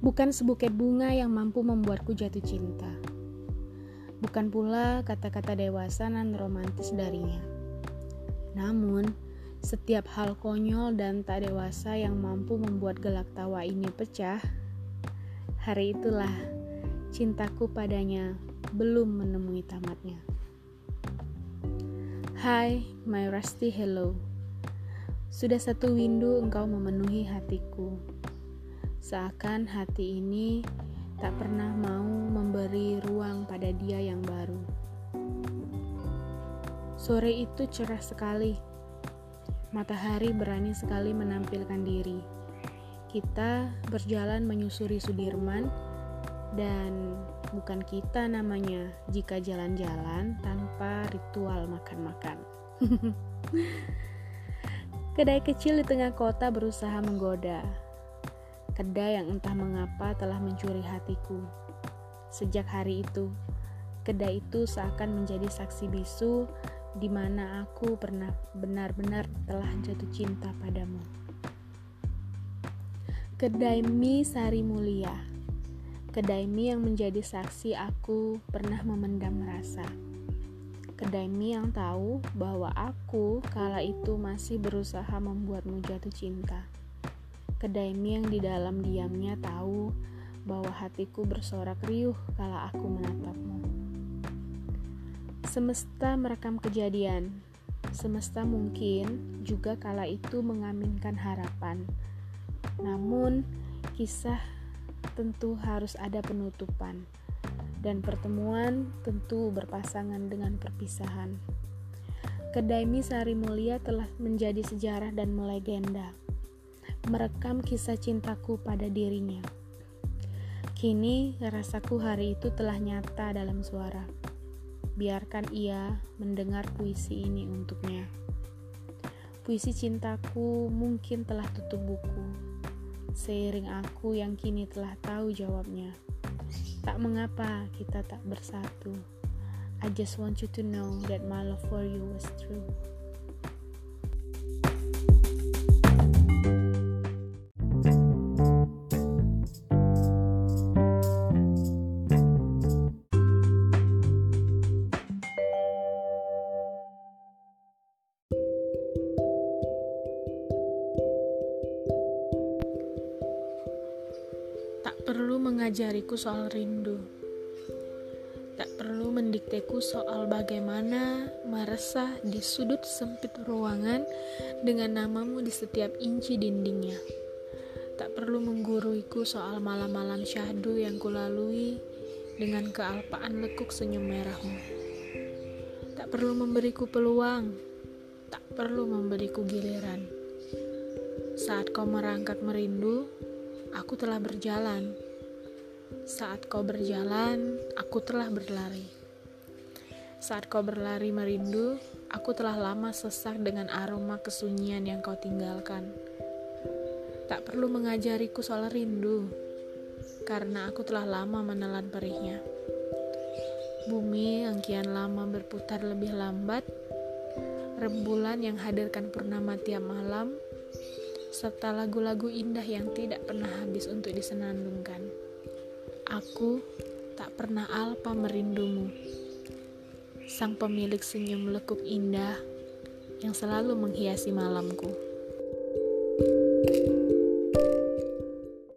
Bukan sebuket bunga yang mampu membuatku jatuh cinta. Bukan pula kata-kata dewasa dan romantis darinya. Namun, setiap hal konyol dan tak dewasa yang mampu membuat gelak tawa ini pecah, hari itulah cintaku padanya belum menemui tamatnya. Hai, my rusty hello. Sudah satu windu engkau memenuhi hatiku. Seakan hati ini tak pernah mau memberi ruang pada dia yang baru. Sore itu cerah sekali. Matahari berani sekali menampilkan diri. Kita berjalan menyusuri Sudirman dan bukan kita namanya jika jalan-jalan tanpa ritual makan-makan. Kedai kecil di tengah kota berusaha menggoda. Kedai yang entah mengapa telah mencuri hatiku. Sejak hari itu, kedai itu seakan menjadi saksi bisu di mana aku pernah benar-benar telah jatuh cinta padamu. Kedai mie Sari Mulia Kedai mie yang menjadi saksi aku pernah memendam rasa. Kedai mie yang tahu bahwa aku kala itu masih berusaha membuatmu jatuh cinta. Kedai mie yang di dalam diamnya tahu bahwa hatiku bersorak riuh kala aku menatapmu. Semesta merekam kejadian. Semesta mungkin juga kala itu mengaminkan harapan. Namun, kisah tentu harus ada penutupan, dan pertemuan tentu berpasangan dengan perpisahan. Kedai mie Sari Mulia telah menjadi sejarah dan melegenda, merekam kisah cintaku pada dirinya. Kini rasaku hari itu telah nyata dalam suara. Biarkan ia mendengar puisi ini untuknya. Puisi cintaku mungkin telah tutup buku, seiring aku yang kini telah tahu jawabnya. Tak mengapa kita tak bersatu. I just want you to know that my love for you was true. Perlu mengajariku soal rindu. Tak perlu mendikteku soal bagaimana meresah di sudut sempit ruangan dengan namamu di setiap inci dindingnya. Tak perlu mengguruiku soal malam-malam syahdu yang kulalui dengan kealpaan lekuk senyum merahmu. Tak perlu memberiku peluang, tak perlu memberiku giliran. Saat kau merangkak merindu, aku telah berjalan. Saat kau berjalan, aku telah berlari. Saat kau berlari merindu, aku telah lama sesak dengan aroma kesunyian yang kau tinggalkan. Tak perlu mengajariku soal rindu, karena aku telah lama menelan perihnya. Bumi yang kian lama berputar lebih lambat, rembulan yang hadirkan purnama tiap malam, serta lagu-lagu indah yang tidak pernah habis untuk disenandungkan. Aku tak pernah alpa merindumu. Sang pemilik senyum lekuk indah yang selalu menghiasi malamku.